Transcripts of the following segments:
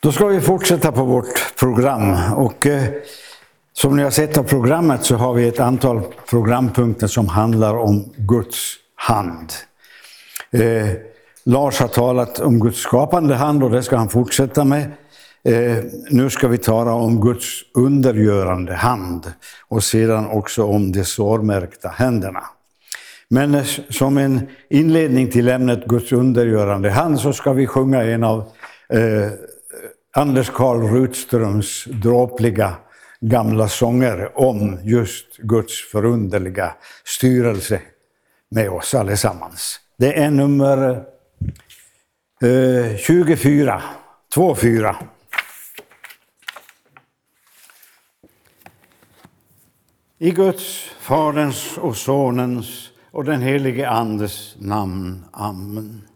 Då ska vi fortsätta på vårt program. Och eh, som ni har sett av programmet så har vi ett antal programpunkter som handlar om Guds hand. Eh, Lars har talat om Guds skapande hand och det ska han fortsätta med. Eh, nu ska vi tala om Guds undergörande hand och sedan också om de sårmärkta händerna. Men eh, som en inledning till ämnet Guds undergörande hand så ska vi sjunga en av eh, Anders Karl Rutströms dråpliga gamla sånger om just Guds förunderliga styrelse med oss allesammans. Det är nummer eh, 24, 24. I Guds, Faderns och Sonens och den helige Andes namn. Amen.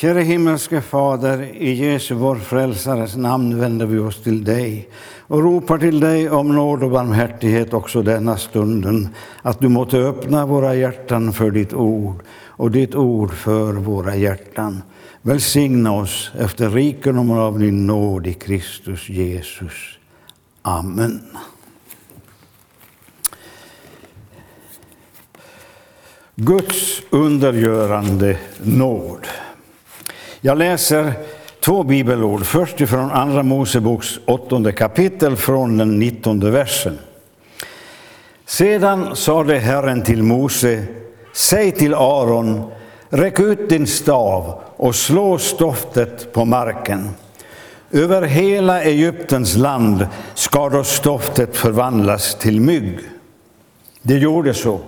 Käre himmelske Fader, i Jesu vår frälsares namn vänder vi oss till dig och ropar till dig om nåd och barmhärtighet också denna stunden, att du måtte öppna våra hjärtan för ditt ord och ditt ord för våra hjärtan. Välsigna oss efter rikedomen av din nåd i Kristus Jesus. Amen. Guds undergörande nåd. Jag läser två bibelord, först ifrån Andra Moseboks åttonde kapitel från den nittonde versen. Sedan sade Herren till Mose, säg till Aron, räck ut din stav och slå stoftet på marken. Över hela Egyptens land ska då stoftet förvandlas till mygg. Det gjorde så.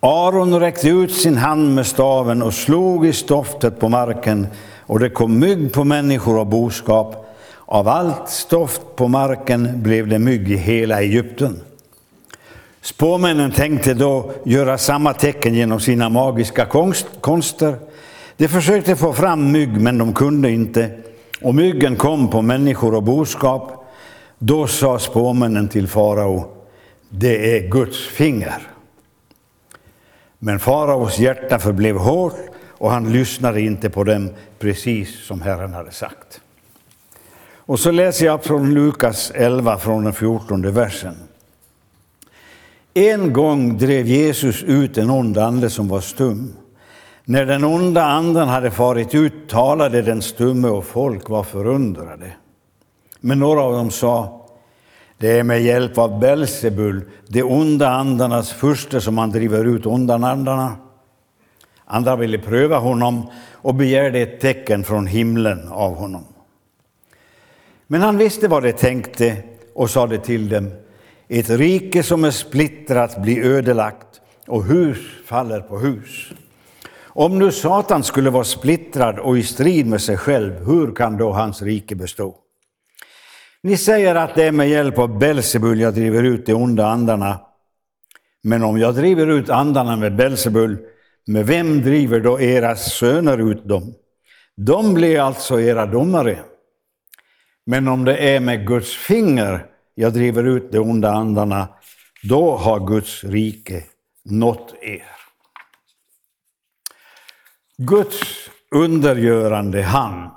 Aron räckte ut sin hand med staven och slog i stoftet på marken, och det kom mygg på människor och boskap. Av allt stoft på marken blev det mygg i hela Egypten. Spåmännen tänkte då göra samma tecken genom sina magiska konster. De försökte få fram mygg, men de kunde inte, och myggen kom på människor och boskap. Då sa spåmännen till farao, det är Guds finger. Men faraos hjärta förblev hårt och han lyssnade inte på dem, precis som Herren hade sagt. Och så läser jag från Lukas 11, från den 14 versen. En gång drev Jesus ut en ond ande som var stum. När den onda anden hade farit ut talade den stumme och folk var förundrade. Men några av dem sa, det är med hjälp av Belsebul, de onda andarnas furste, som han driver ut onda andarna. Andra ville pröva honom och begärde ett tecken från himlen av honom. Men han visste vad de tänkte och sade till dem, ett rike som är splittrat blir ödelagt och hus faller på hus. Om nu Satan skulle vara splittrad och i strid med sig själv, hur kan då hans rike bestå? Ni säger att det är med hjälp av Belsebul jag driver ut de onda andarna. Men om jag driver ut andarna med Belsebul, med vem driver då era söner ut dem? De blir alltså era domare. Men om det är med Guds finger jag driver ut de onda andarna, då har Guds rike nått er. Guds undergörande hand.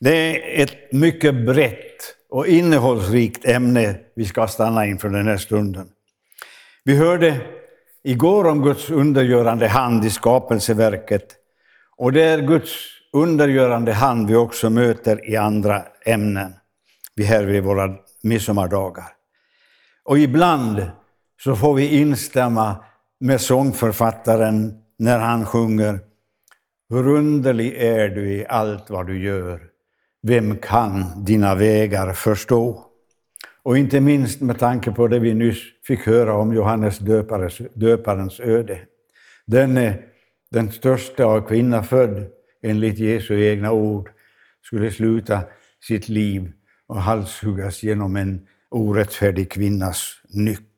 Det är ett mycket brett och innehållsrikt ämne vi ska stanna inför den här stunden. Vi hörde igår om Guds undergörande hand i skapelseverket och det är Guds undergörande hand vi också möter i andra ämnen vi här vid våra midsommardagar. Och ibland så får vi instämma med sångförfattaren när han sjunger Hur underlig är du i allt vad du gör vem kan dina vägar förstå? Och inte minst med tanke på det vi nyss fick höra om Johannes döpares, döparens öde. Den, eh, den största av kvinna född, enligt Jesu egna ord, skulle sluta sitt liv och halshuggas genom en orättfärdig kvinnas nyck.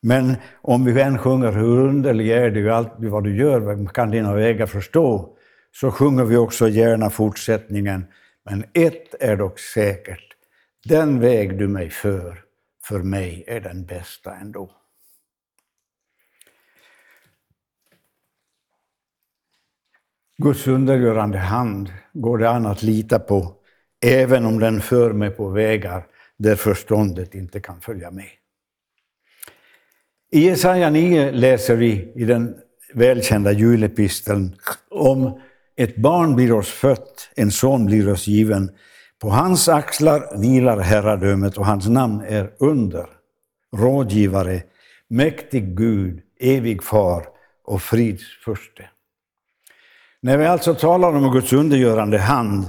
Men om vi än sjunger hur underlig är du, allt vad du gör, vem kan dina vägar förstå? Så sjunger vi också gärna fortsättningen men ett är dock säkert, den väg du mig för, för mig är den bästa ändå. Guds undergörande hand går det an att lita på även om den för mig på vägar där förståndet inte kan följa med. I Jesaja 9 läser vi i den välkända julepisteln om ett barn blir oss fött, en son blir oss given. På hans axlar vilar herradömet och hans namn är under, rådgivare, mäktig Gud, evig far och fridsförste. När vi alltså talar om Guds undergörande hand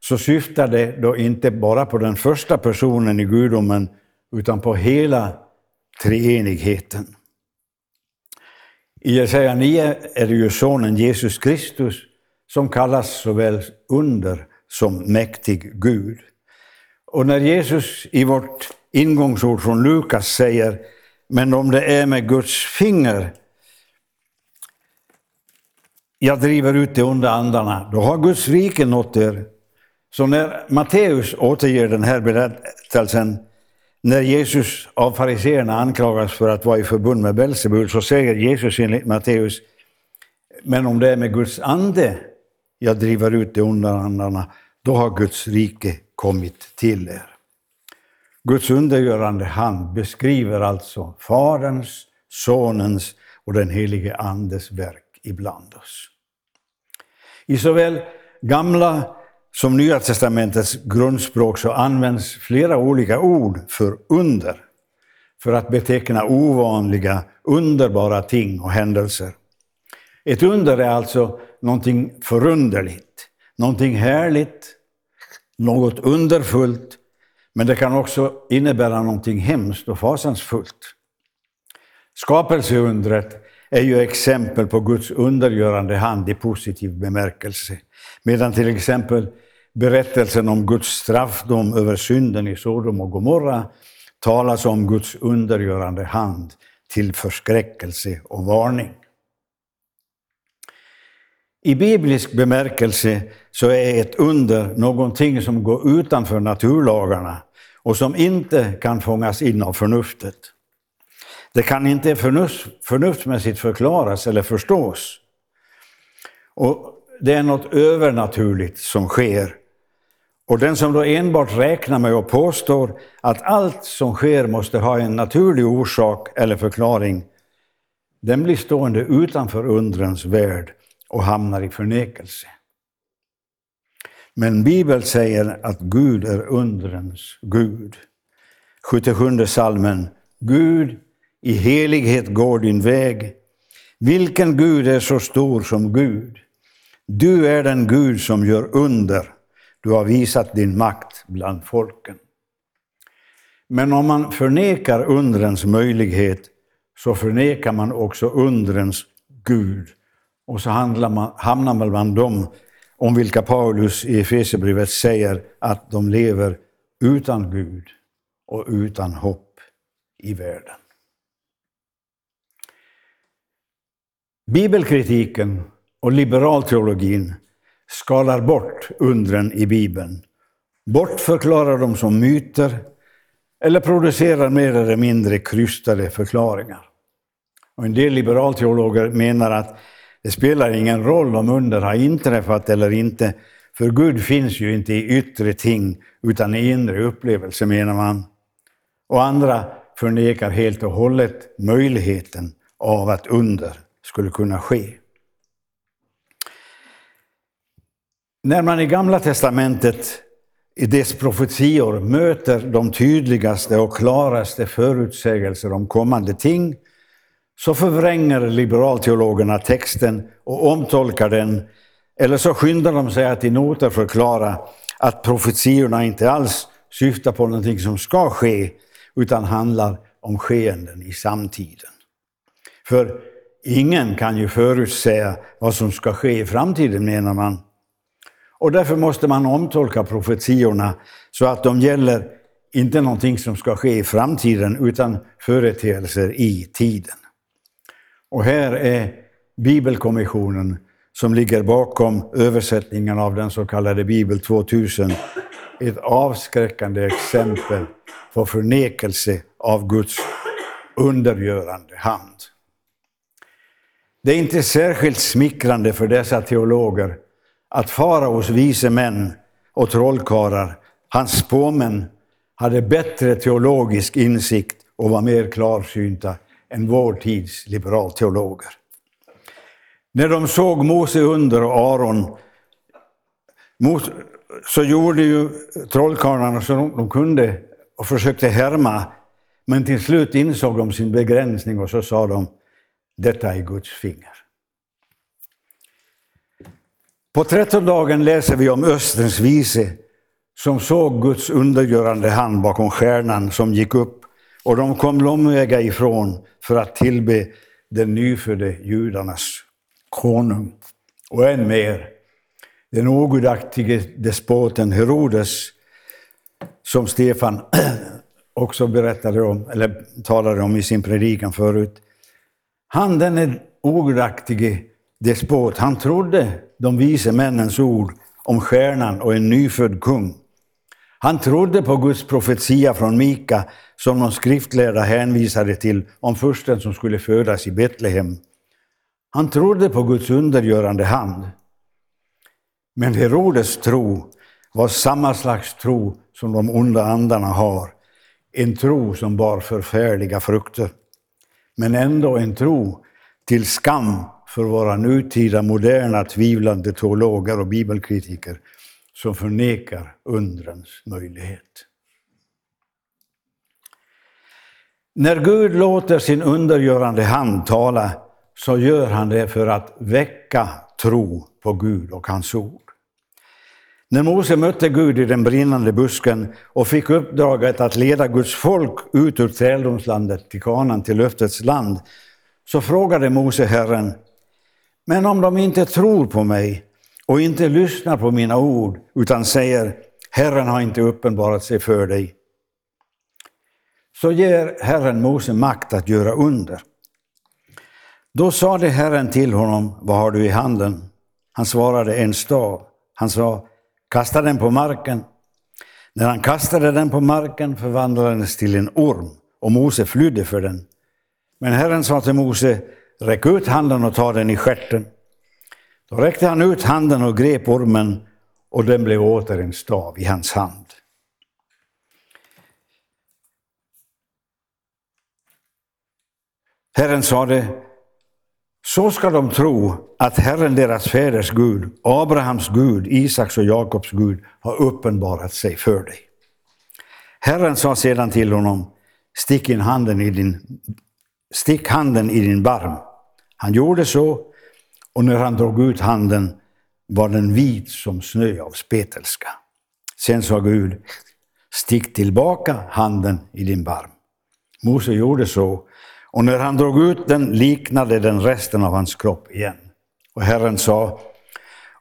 så syftar det då inte bara på den första personen i gudomen utan på hela treenigheten. I Jesaja 9 är det ju sonen Jesus Kristus som kallas såväl under som mäktig Gud. Och när Jesus i vårt ingångsord från Lukas säger men om det är med Guds finger jag driver ut de onda andarna, då har Guds rike nått er. Så när Matteus återger den här berättelsen, när Jesus av fariseerna anklagas för att vara i förbund med Belsebul, så säger Jesus enligt Matteus, men om det är med Guds ande jag driver ut de onda andarna, då har Guds rike kommit till er. Guds undergörande hand beskriver alltså Faderns, Sonens och den helige Andes verk ibland oss. I såväl Gamla som Nya testamentets grundspråk så används flera olika ord för under, för att beteckna ovanliga, underbara ting och händelser. Ett under är alltså någonting förunderligt, någonting härligt, något underfullt, men det kan också innebära någonting hemskt och fasansfullt. Skapelseundret är ju exempel på Guds undergörande hand i positiv bemärkelse. Medan till exempel berättelsen om Guds straffdom över synden i Sodom och Gomorra talas om Guds undergörande hand till förskräckelse och varning. I biblisk bemärkelse så är ett under någonting som går utanför naturlagarna och som inte kan fångas in av förnuftet. Det kan inte förnuft, förnuftsmässigt förklaras eller förstås. Och det är något övernaturligt som sker. Och den som då enbart räknar med och påstår att allt som sker måste ha en naturlig orsak eller förklaring, den blir stående utanför undrens värld och hamnar i förnekelse. Men Bibeln säger att Gud är undrens Gud. 77 salmen Gud i helighet går din väg. Vilken Gud är så stor som Gud? Du är den Gud som gör under. Du har visat din makt bland folken. Men om man förnekar undrens möjlighet så förnekar man också undrens Gud. Och så man, hamnar man bland dem om vilka Paulus i Efesierbrevet säger att de lever utan Gud och utan hopp i världen. Bibelkritiken och liberalteologin skalar bort undren i Bibeln, bortförklarar dem som myter eller producerar mer eller mindre krystade förklaringar. Och en del liberalteologer menar att det spelar ingen roll om under har inträffat eller inte, för Gud finns ju inte i yttre ting utan i inre upplevelse, menar man. Och andra förnekar helt och hållet möjligheten av att under skulle kunna ske. När man i Gamla testamentet i dess profetior möter de tydligaste och klaraste förutsägelser om kommande ting så förvränger liberalteologerna texten och omtolkar den eller så skyndar de sig att i noter förklara att profetiorna inte alls syftar på någonting som ska ske utan handlar om skeenden i samtiden. För ingen kan ju förutsäga vad som ska ske i framtiden, menar man. Och därför måste man omtolka profetiorna så att de gäller inte någonting som ska ske i framtiden utan företeelser i tiden. Och här är Bibelkommissionen som ligger bakom översättningen av den så kallade Bibel 2000 ett avskräckande exempel på förnekelse av Guds undergörande hand. Det är inte särskilt smickrande för dessa teologer att faraos vise män och trollkarlar, hans spåmän, hade bättre teologisk insikt och var mer klarsynta än vår tids liberalteologer. När de såg Mose under och Aron så gjorde ju trollkarlarna så de kunde och försökte härma. Men till slut insåg de sin begränsning och så sa de, detta är Guds finger. På trettondagen läser vi om Österns vise som såg Guds undergörande hand bakom stjärnan som gick upp och de kom långväga ifrån för att tillbe den nyfödde judarnas konung. Och än mer, den ogudaktige despoten Herodes, som Stefan också berättade om, eller talade om i sin predikan förut. Han, den ogudaktige despot, han trodde de vise männens ord om stjärnan och en nyfödd kung. Han trodde på Guds profetia från Mika som de skriftlärda hänvisade till om försten som skulle födas i Betlehem. Han trodde på Guds undergörande hand. Men Herodes tro var samma slags tro som de onda andarna har. En tro som bar förfärliga frukter. Men ändå en tro till skam för våra nutida moderna tvivlande teologer och bibelkritiker som förnekar undrens möjlighet. När Gud låter sin undergörande hand tala så gör han det för att väcka tro på Gud och hans ord. När Mose mötte Gud i den brinnande busken och fick uppdraget att leda Guds folk ut ur träldomslandet till kanan till löftets land, så frågade Mose Herren, men om de inte tror på mig och inte lyssnar på mina ord, utan säger, Herren har inte uppenbarat sig för dig, så ger Herren Mose makt att göra under. Då sade Herren till honom, vad har du i handen? Han svarade, en stav. Han sa, kasta den på marken. När han kastade den på marken förvandlades till en orm och Mose flydde för den. Men Herren sa till Mose, räck ut handen och ta den i skärten. Då räckte han ut handen och grep ormen och den blev åter en stav i hans hand. Herren sade, så ska de tro att Herren deras fäders Gud, Abrahams Gud, Isaks och Jakobs Gud, har uppenbarat sig för dig. Herren sa sedan till honom, stick, in handen i din, stick handen i din barm. Han gjorde så, och när han drog ut handen var den vit som snö av spetälska. Sen sa Gud, stick tillbaka handen i din barm. Mose gjorde så, och när han drog ut den liknade den resten av hans kropp igen. Och Herren sa,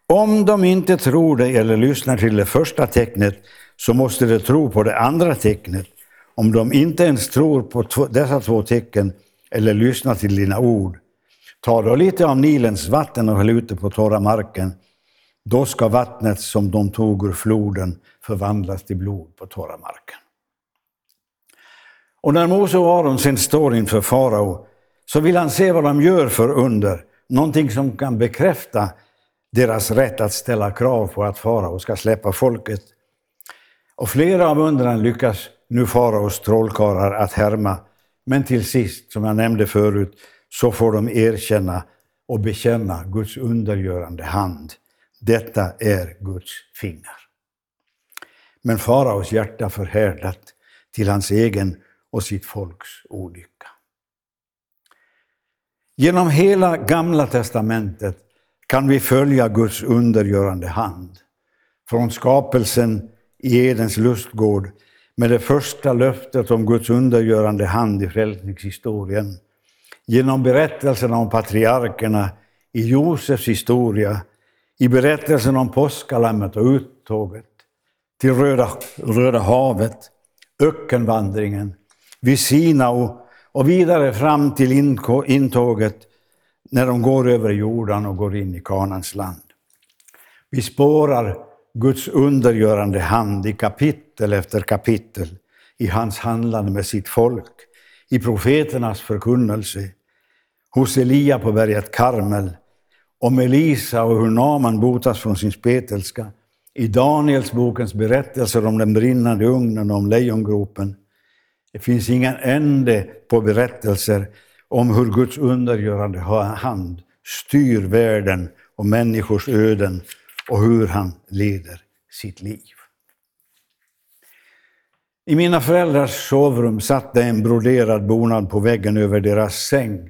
om de inte tror dig eller lyssnar till det första tecknet så måste de tro på det andra tecknet. Om de inte ens tror på dessa två tecken eller lyssnar till dina ord, ta då lite av Nilens vatten och häll ut det på torra marken. Då ska vattnet som de tog ur floden förvandlas till blod på torra marken. Och när Mose och Aron sen står inför farao så vill han se vad de gör för under, någonting som kan bekräfta deras rätt att ställa krav på att farao ska släppa folket. Och flera av undren lyckas nu faraos trollkarlar att härma, men till sist, som jag nämnde förut, så får de erkänna och bekänna Guds undergörande hand. Detta är Guds finger. Men faraos hjärta förhärdat till hans egen och sitt folks olycka. Genom hela Gamla testamentet kan vi följa Guds undergörande hand. Från skapelsen i Edens lustgård med det första löftet om Guds undergörande hand i frälsningshistorien. Genom berättelserna om patriarkerna i Josefs historia, i berättelsen om påskalammet och uttåget, till Röda, Röda havet, ökenvandringen, vid Sinao och vidare fram till intåget när de går över Jordan och går in i Kanans land. Vi spårar Guds undergörande hand i kapitel efter kapitel i hans handlande med sitt folk, i profeternas förkunnelse, hos Elia på berget Karmel, om Elisa och hur Naman botas från sin spetälska, i Danielsbokens berättelser om den brinnande ugnen och om lejongropen. Det finns ingen ände på berättelser om hur Guds undergörande hand styr världen och människors öden och hur han leder sitt liv. I mina föräldrars sovrum satt det en broderad bonad på väggen över deras säng.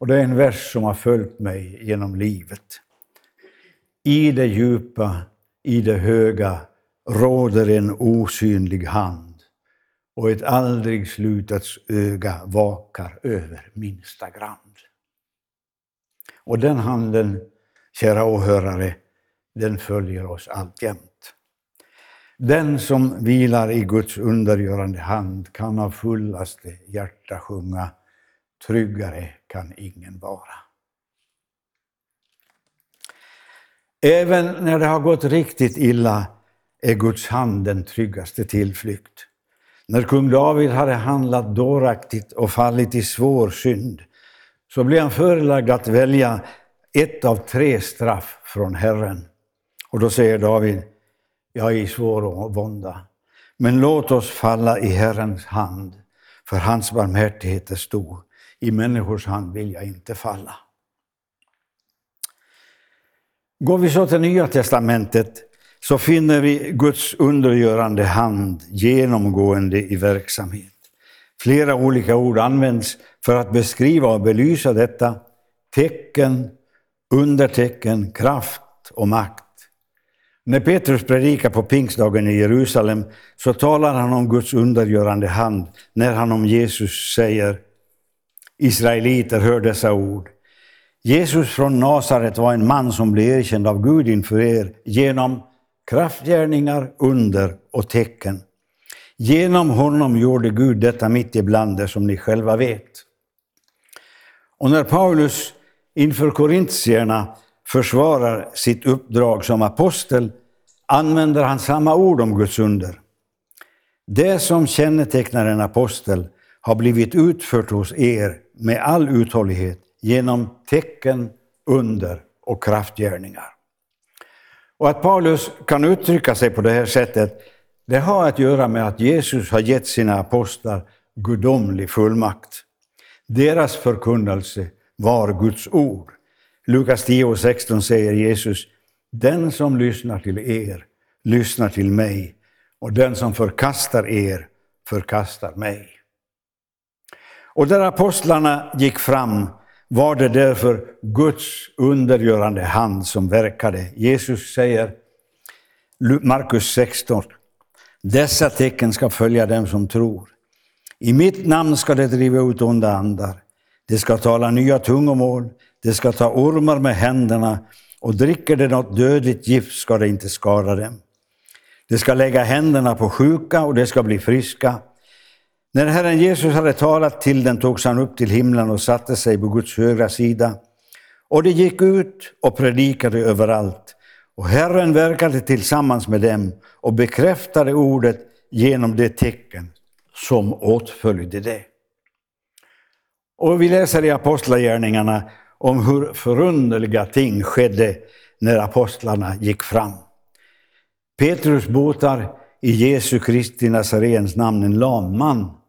Och det är en vers som har följt mig genom livet. I det djupa, i det höga råder en osynlig hand och ett aldrig slutats öga vakar över minsta grand. Och den handen, kära åhörare, den följer oss alltjämt. Den som vilar i Guds undergörande hand kan av fullaste hjärta sjunga Tryggare kan ingen vara. Även när det har gått riktigt illa är Guds hand den tryggaste tillflykt. När kung David hade handlat dåraktigt och fallit i svår synd så blev han förelagd att välja ett av tre straff från Herren. Och då säger David, jag är i svår vånda, men låt oss falla i Herrens hand, för hans barmhärtighet är stor. I människors hand vill jag inte falla. Går vi så till Nya testamentet så finner vi Guds undergörande hand genomgående i verksamhet. Flera olika ord används för att beskriva och belysa detta. Tecken, undertecken, kraft och makt. När Petrus predikar på pingstdagen i Jerusalem så talar han om Guds undergörande hand när han om Jesus säger Israeliter, hör dessa ord. Jesus från Nasaret var en man som blev erkänd av Gud inför er genom kraftgärningar, under och tecken. Genom honom gjorde Gud detta mitt ibland er, som ni själva vet. Och när Paulus inför korintierna försvarar sitt uppdrag som apostel använder han samma ord om Guds under. Det som kännetecknar en apostel har blivit utfört hos er med all uthållighet genom tecken, under och kraftgärningar. Och att Paulus kan uttrycka sig på det här sättet, det har att göra med att Jesus har gett sina apostlar gudomlig fullmakt. Deras förkunnelse var Guds ord. Lukas 10 och 16 säger Jesus, den som lyssnar till er lyssnar till mig och den som förkastar er förkastar mig. Och där apostlarna gick fram var det därför Guds undergörande hand som verkade. Jesus säger, Markus 16, dessa tecken ska följa dem som tror. I mitt namn ska de driva ut onda andar. De ska tala nya tungomål. De ska ta ormar med händerna och dricker de något dödligt gift ska det inte skada dem. De ska lägga händerna på sjuka och de ska bli friska. När Herren Jesus hade talat till dem togs han upp till himlen och satte sig på Guds högra sida. Och de gick ut och predikade överallt. Och Herren verkade tillsammans med dem och bekräftade ordet genom det tecken som åtföljde det. Och vi läser i Apostlagärningarna om hur förunderliga ting skedde när apostlarna gick fram. Petrus botar i Jesu Kristi Nazarens namn en lam man.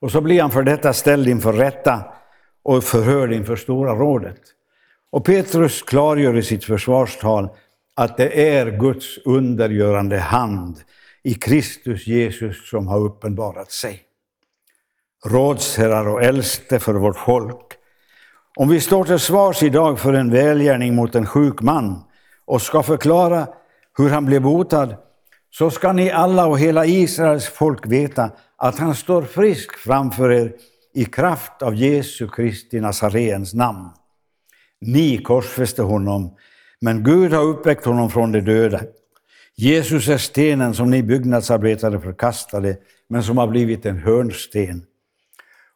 Och så blir han för detta ställd inför rätta och förhörd inför Stora rådet. Och Petrus klargör i sitt försvarstal att det är Guds undergörande hand i Kristus Jesus som har uppenbarat sig. Rådsherrar och äldste för vårt folk. Om vi står till svars idag för en välgärning mot en sjuk man och ska förklara hur han blev botad, så ska ni alla och hela Israels folk veta att han står frisk framför er i kraft av Jesu Kristi Nazarens namn. Ni korsfäste honom, men Gud har uppväckt honom från de döda. Jesus är stenen som ni byggnadsarbetare förkastade, men som har blivit en hörnsten.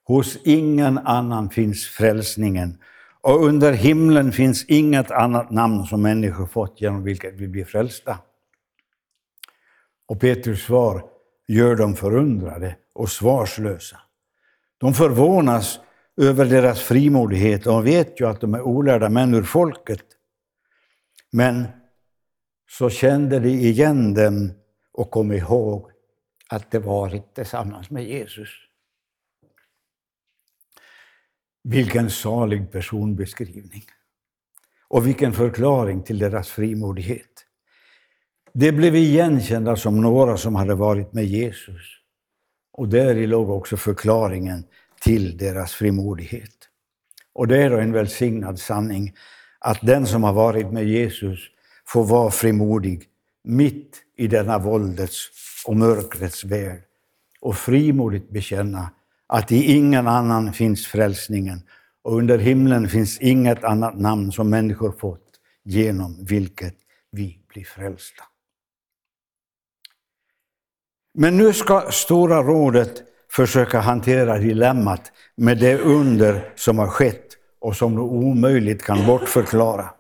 Hos ingen annan finns frälsningen, och under himlen finns inget annat namn som människor fått genom vilket vi blir frälsta. Och Petrus svar gör dem förundrade och svarslösa. De förvånas över deras frimodighet och vet ju att de är olärda män ur folket. Men så kände de igen dem och kom ihåg att de varit tillsammans med Jesus. Vilken salig personbeskrivning! Och vilken förklaring till deras frimodighet. De blev igenkända som några som hade varit med Jesus. Och där låg också förklaringen till deras frimodighet. Och det är då en välsignad sanning att den som har varit med Jesus får vara frimodig mitt i denna våldets och mörkrets värld och frimodigt bekänna att i ingen annan finns frälsningen och under himlen finns inget annat namn som människor fått genom vilket vi blir frälsta. Men nu ska Stora rådet försöka hantera dilemmat med det under som har skett och som de omöjligt kan bortförklara.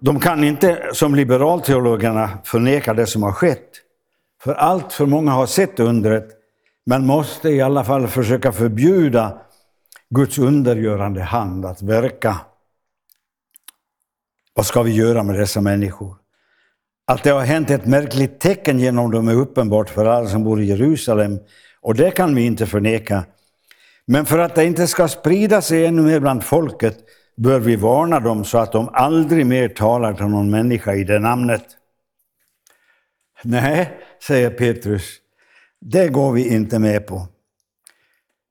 De kan inte, som liberalteologerna, förneka det som har skett. För allt för många har sett undret, men måste i alla fall försöka förbjuda Guds undergörande hand att verka. Vad ska vi göra med dessa människor? Att det har hänt ett märkligt tecken genom dem är uppenbart för alla som bor i Jerusalem, och det kan vi inte förneka. Men för att det inte ska sprida sig ännu mer bland folket bör vi varna dem så att de aldrig mer talar till någon människa i det namnet. Nej, säger Petrus, det går vi inte med på.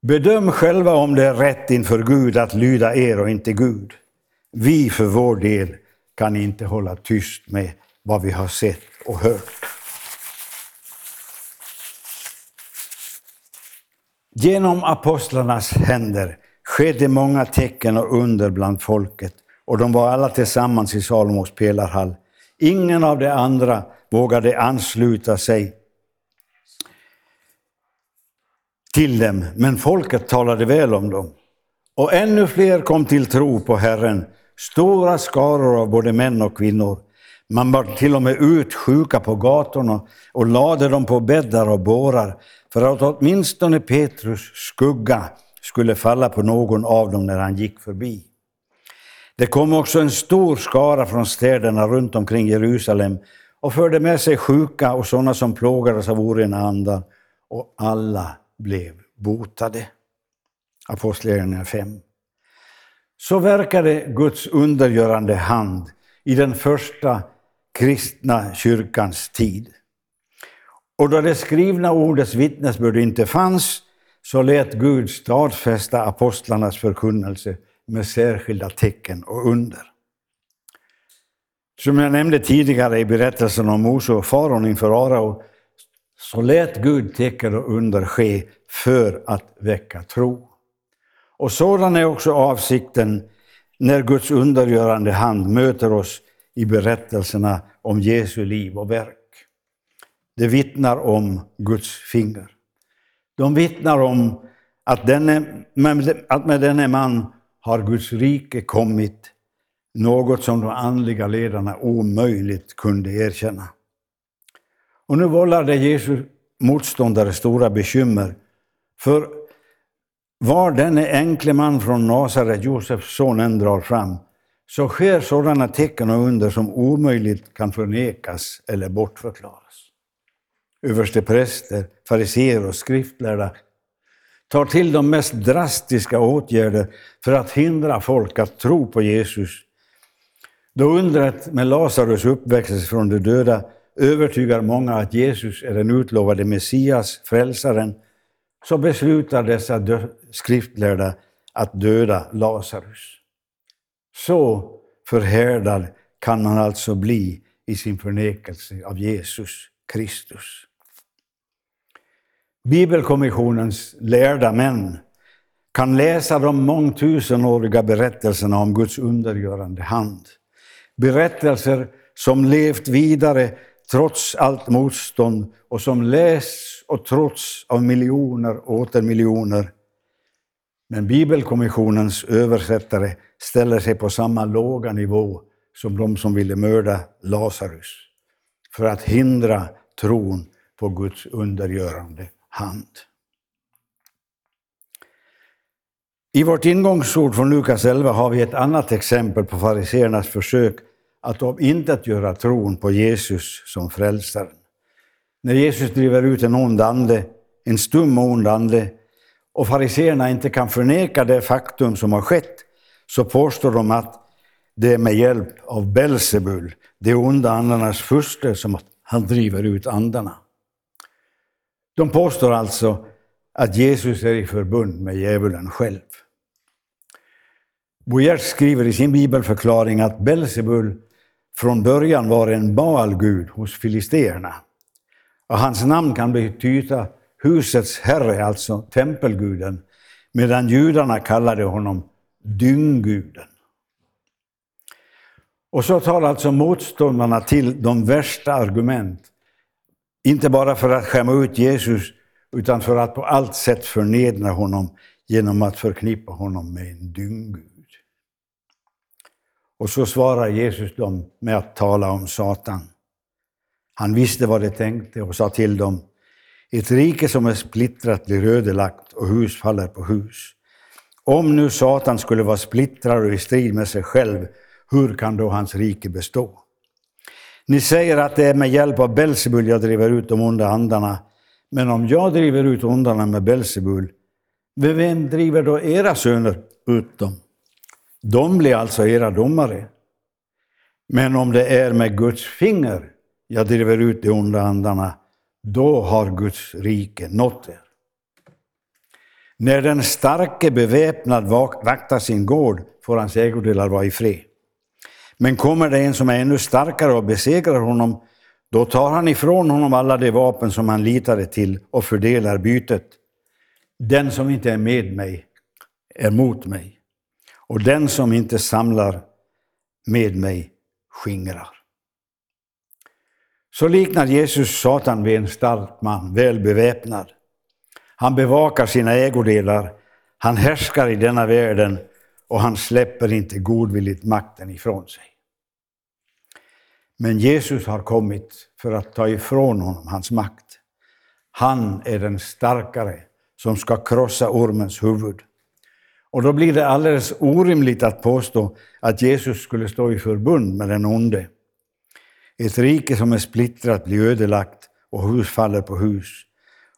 Bedöm själva om det är rätt inför Gud att lyda er och inte Gud. Vi för vår del kan inte hålla tyst med vad vi har sett och hört. Genom apostlarnas händer skedde många tecken och under bland folket och de var alla tillsammans i Salomos pelarhall. Ingen av de andra vågade ansluta sig till dem, men folket talade väl om dem. Och ännu fler kom till tro på Herren, stora skaror av både män och kvinnor. Man bar till och med ut sjuka på gatorna och lade dem på bäddar och bårar för att åtminstone Petrus skugga skulle falla på någon av dem när han gick förbi. Det kom också en stor skara från städerna runt omkring Jerusalem och förde med sig sjuka och sådana som plågades av orena andar, och alla blev botade. Apostlagärningarna 5. Så verkade Guds undergörande hand i den första kristna kyrkans tid. Och då det skrivna ordets vittnesbörd inte fanns, så lät Gud stadfästa apostlarnas förkunnelse med särskilda tecken och under. Som jag nämnde tidigare i berättelsen om Mose och faron inför Arao, så lät Gud tecken och under ske för att väcka tro. Och sådan är också avsikten när Guds undergörande hand möter oss i berättelserna om Jesu liv och verk. Det vittnar om Guds finger. De vittnar om att, denne, att med denne man har Guds rike kommit, något som de andliga ledarna omöjligt kunde erkänna. Och nu vållar det Jesu motståndare stora bekymmer, för var denne enkle man från Nasaret, Josefs son, än drar fram, så sker sådana tecken och under som omöjligt kan förnekas eller bortförklaras överstepräster, fariseer och skriftlärda tar till de mest drastiska åtgärder för att hindra folk att tro på Jesus. Då undret med Lazarus uppväckelse från de döda övertygar många att Jesus är den utlovade Messias, frälsaren, så beslutar dessa skriftlärda att döda Lazarus. Så förhärdad kan man alltså bli i sin förnekelse av Jesus Kristus. Bibelkommissionens lärda män kan läsa de mångtusenåriga berättelserna om Guds undergörande hand. Berättelser som levt vidare trots allt motstånd och som läs och trots av miljoner och åter miljoner. Men Bibelkommissionens översättare ställer sig på samma låga nivå som de som ville mörda Lazarus för att hindra tron på Guds undergörande hand. I vårt ingångsord från Lukas 11 har vi ett annat exempel på fariseernas försök att omintetgöra tron på Jesus som frälsaren. När Jesus driver ut en ond ande, en stum ond ande, och fariseerna inte kan förneka det faktum som har skett, så påstår de att det är med hjälp av Belsebul, de onda andarnas furste, som han driver ut andarna. De påstår alltså att Jesus är i förbund med djävulen själv. Boyert skriver i sin bibelförklaring att Belsebul från början var en Baalgud hos filisterna. Och hans namn kan betyda husets herre, alltså tempelguden, medan judarna kallade honom dyngguden. Och så tar alltså motståndarna till de värsta argument, inte bara för att skämma ut Jesus, utan för att på allt sätt förnedra honom genom att förknippa honom med en dynggud. Och så svarar Jesus dem med att tala om Satan. Han visste vad de tänkte och sa till dem, ett rike som är splittrat blir ödelagt och hus faller på hus. Om nu Satan skulle vara splittrad och i strid med sig själv, hur kan då hans rike bestå? Ni säger att det är med hjälp av Belsebul jag driver ut de onda andarna. Men om jag driver ut ondarna med Belsebul, vem driver då era söner ut dem? De blir alltså era domare. Men om det är med Guds finger jag driver ut de onda andarna, då har Guds rike nått er. När den starke beväpnad vaktar sin gård får hans ägodelar vara i fred. Men kommer det en som är ännu starkare och besegrar honom, då tar han ifrån honom alla de vapen som han litade till och fördelar bytet. Den som inte är med mig är mot mig, och den som inte samlar med mig skingrar. Så liknar Jesus Satan vid en stark man, väl beväpnad. Han bevakar sina ägodelar, han härskar i denna världen och han släpper inte godvilligt makten ifrån sig. Men Jesus har kommit för att ta ifrån honom hans makt. Han är den starkare som ska krossa ormens huvud. Och då blir det alldeles orimligt att påstå att Jesus skulle stå i förbund med den onde. Ett rike som är splittrat blir ödelagt och hus faller på hus.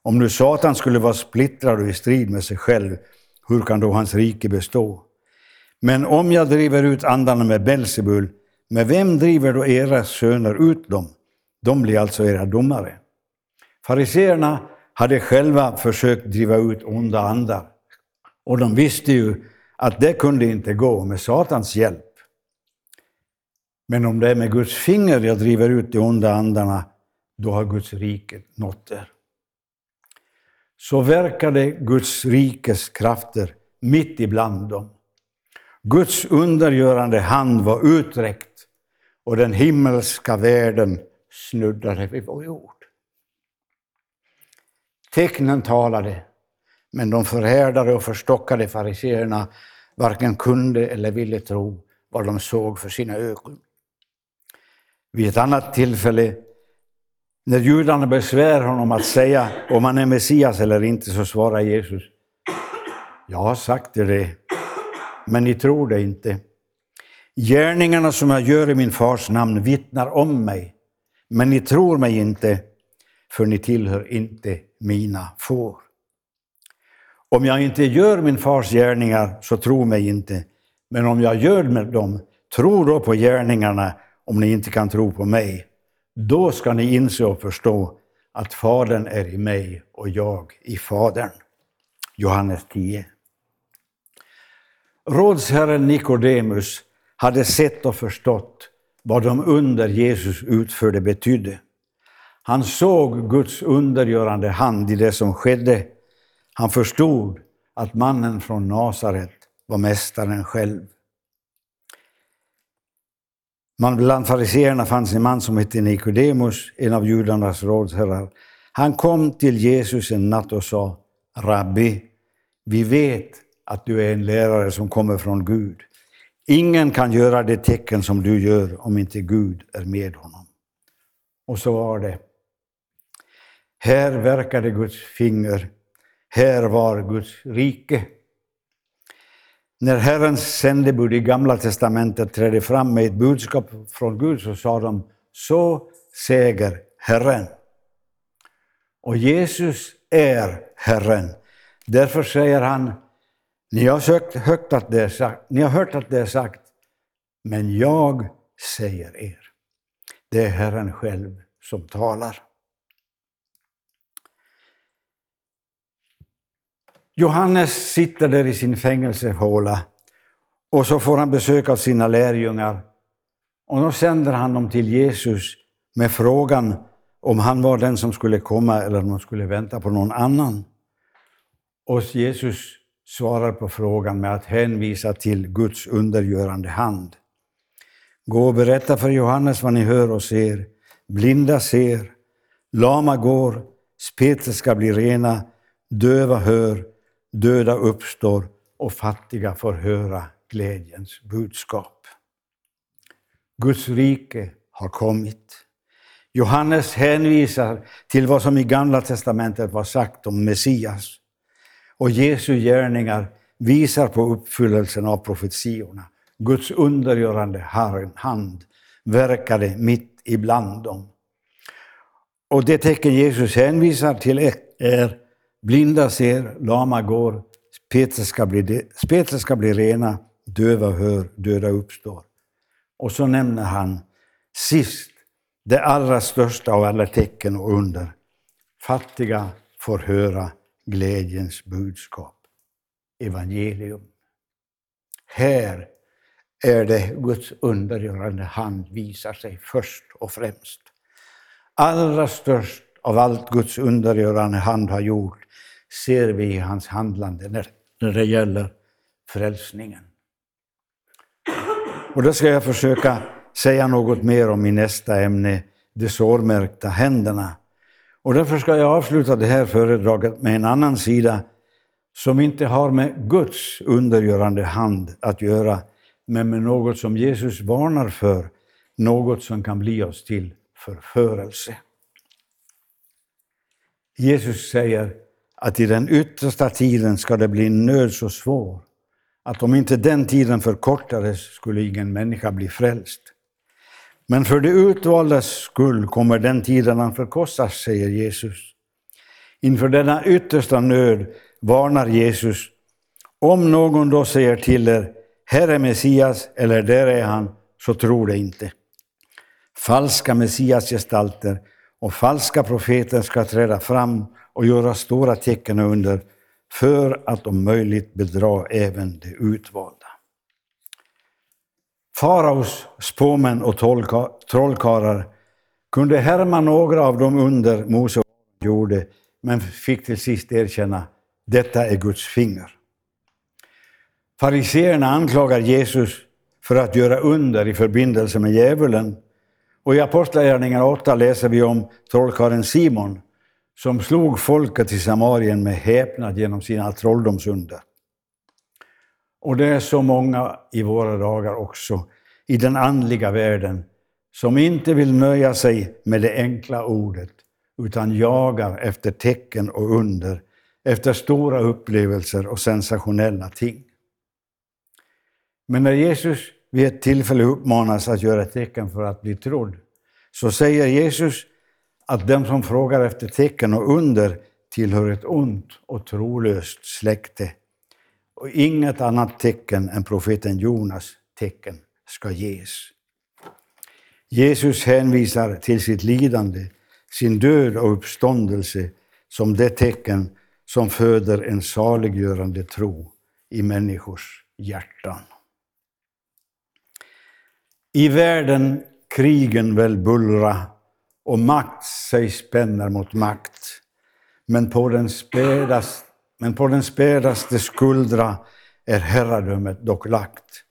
Om nu Satan skulle vara splittrad och i strid med sig själv, hur kan då hans rike bestå? Men om jag driver ut andarna med Belsebul, med vem driver då era söner ut dem? De blir alltså era domare. Fariseerna hade själva försökt driva ut onda andar. Och de visste ju att det kunde inte gå med Satans hjälp. Men om det är med Guds finger jag driver ut de onda andarna, då har Guds rike nått er. Så verkade Guds rikes krafter mitt ibland dem. Guds undergörande hand var uträckt och den himmelska världen snuddade vid vår jord. Tecknen talade, men de förhärdade och förstockade fariseerna varken kunde eller ville tro vad de såg för sina ögon. Vid ett annat tillfälle, när judarna besvär honom att säga om han är Messias eller inte, så svarar Jesus, jag har sagt er det, men ni tror det inte. Gärningarna som jag gör i min fars namn vittnar om mig, men ni tror mig inte, för ni tillhör inte mina får. Om jag inte gör min fars gärningar, så tro mig inte, men om jag gör dem, tro då på gärningarna om ni inte kan tro på mig. Då ska ni inse och förstå att Fadern är i mig och jag i Fadern. Johannes 10. Rådsherren Nikodemus hade sett och förstått vad de under Jesus utförde betydde. Han såg Guds undergörande hand i det som skedde. Han förstod att mannen från Nasaret var mästaren själv. Man, bland fariseerna fanns en man som hette Nikodemus, en av judarnas rådsherrar. Han kom till Jesus en natt och sa, Rabbi, vi vet att du är en lärare som kommer från Gud. Ingen kan göra det tecken som du gör om inte Gud är med honom. Och så var det. Här verkade Guds finger. Här var Guds rike. När Herrens sändebud i Gamla testamentet trädde fram med ett budskap från Gud så sa de så säger Herren. Och Jesus är Herren. Därför säger han, ni har, sökt, hört att det är sagt, ni har hört att det är sagt, men jag säger er. Det är Herren själv som talar. Johannes sitter där i sin fängelsehåla och så får han besök av sina lärjungar. Och då sänder han dem till Jesus med frågan om han var den som skulle komma eller om de skulle vänta på någon annan. Och Jesus svarar på frågan med att hänvisa till Guds undergörande hand. Gå och berätta för Johannes vad ni hör och ser. Blinda ser, lama går, spetälska blir rena, döva hör, döda uppstår och fattiga får höra glädjens budskap. Guds rike har kommit. Johannes hänvisar till vad som i Gamla testamentet var sagt om Messias. Och Jesu gärningar visar på uppfyllelsen av profetiorna. Guds undergörande hand verkade mitt ibland dem. Och det tecken Jesus hänvisar till är blinda ser, lama går, spetälska blir, ska bli rena, döva hör, döda uppstår. Och så nämner han sist det allra största av alla tecken och under. Fattiga får höra glädjens budskap, evangelium. Här är det Guds undergörande hand visar sig först och främst. Allra störst av allt Guds undergörande hand har gjort ser vi i hans handlande när, när det gäller frälsningen. Och det ska jag försöka säga något mer om i nästa ämne, de sårmärkta händerna. Och därför ska jag avsluta det här föredraget med en annan sida som inte har med Guds undergörande hand att göra, men med något som Jesus varnar för, något som kan bli oss till förförelse. Jesus säger att i den yttersta tiden ska det bli nöd så svår att om inte den tiden förkortades skulle ingen människa bli frälst. Men för de utvaldas skull kommer den tiden att förkostas, säger Jesus. Inför denna yttersta nöd varnar Jesus. Om någon då säger till er, här är Messias eller där är han, så tro det inte. Falska Messiasgestalter och falska profeter ska träda fram och göra stora tecken och under för att om möjligt bedra även de utvalda. Faraos spåmän och trollkarlar kunde härma några av de under Mose gjorde, men fick till sist erkänna detta är Guds finger. Fariseerna anklagar Jesus för att göra under i förbindelse med djävulen. Och i Apostlagärningarna 8 läser vi om trollkarlen Simon som slog folket i Samarien med häpnad genom sina trolldomsunder. Och det är så många i våra dagar också, i den andliga världen, som inte vill nöja sig med det enkla ordet, utan jagar efter tecken och under, efter stora upplevelser och sensationella ting. Men när Jesus vid ett tillfälle uppmanas att göra tecken för att bli trodd, så säger Jesus att den som frågar efter tecken och under tillhör ett ont och trolöst släkte. Och inget annat tecken än profeten Jonas tecken ska ges. Jesus hänvisar till sitt lidande, sin död och uppståndelse som det tecken som föder en saliggörande tro i människors hjärtan. I världen krigen väl bullra och makt sig spänner mot makt. Men på den spädaste, men på den spädaste skuldra är herradömet dock lagt.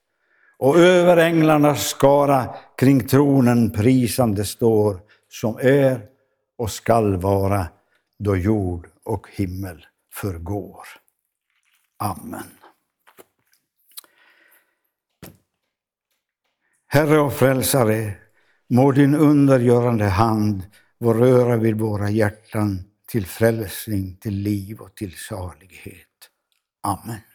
Och över änglarnas skara kring tronen prisande står, som är och skall vara då jord och himmel förgår. Amen. Herre och frälsare, Må din undergörande hand få röra vid våra hjärtan till frälsning, till liv och till salighet. Amen.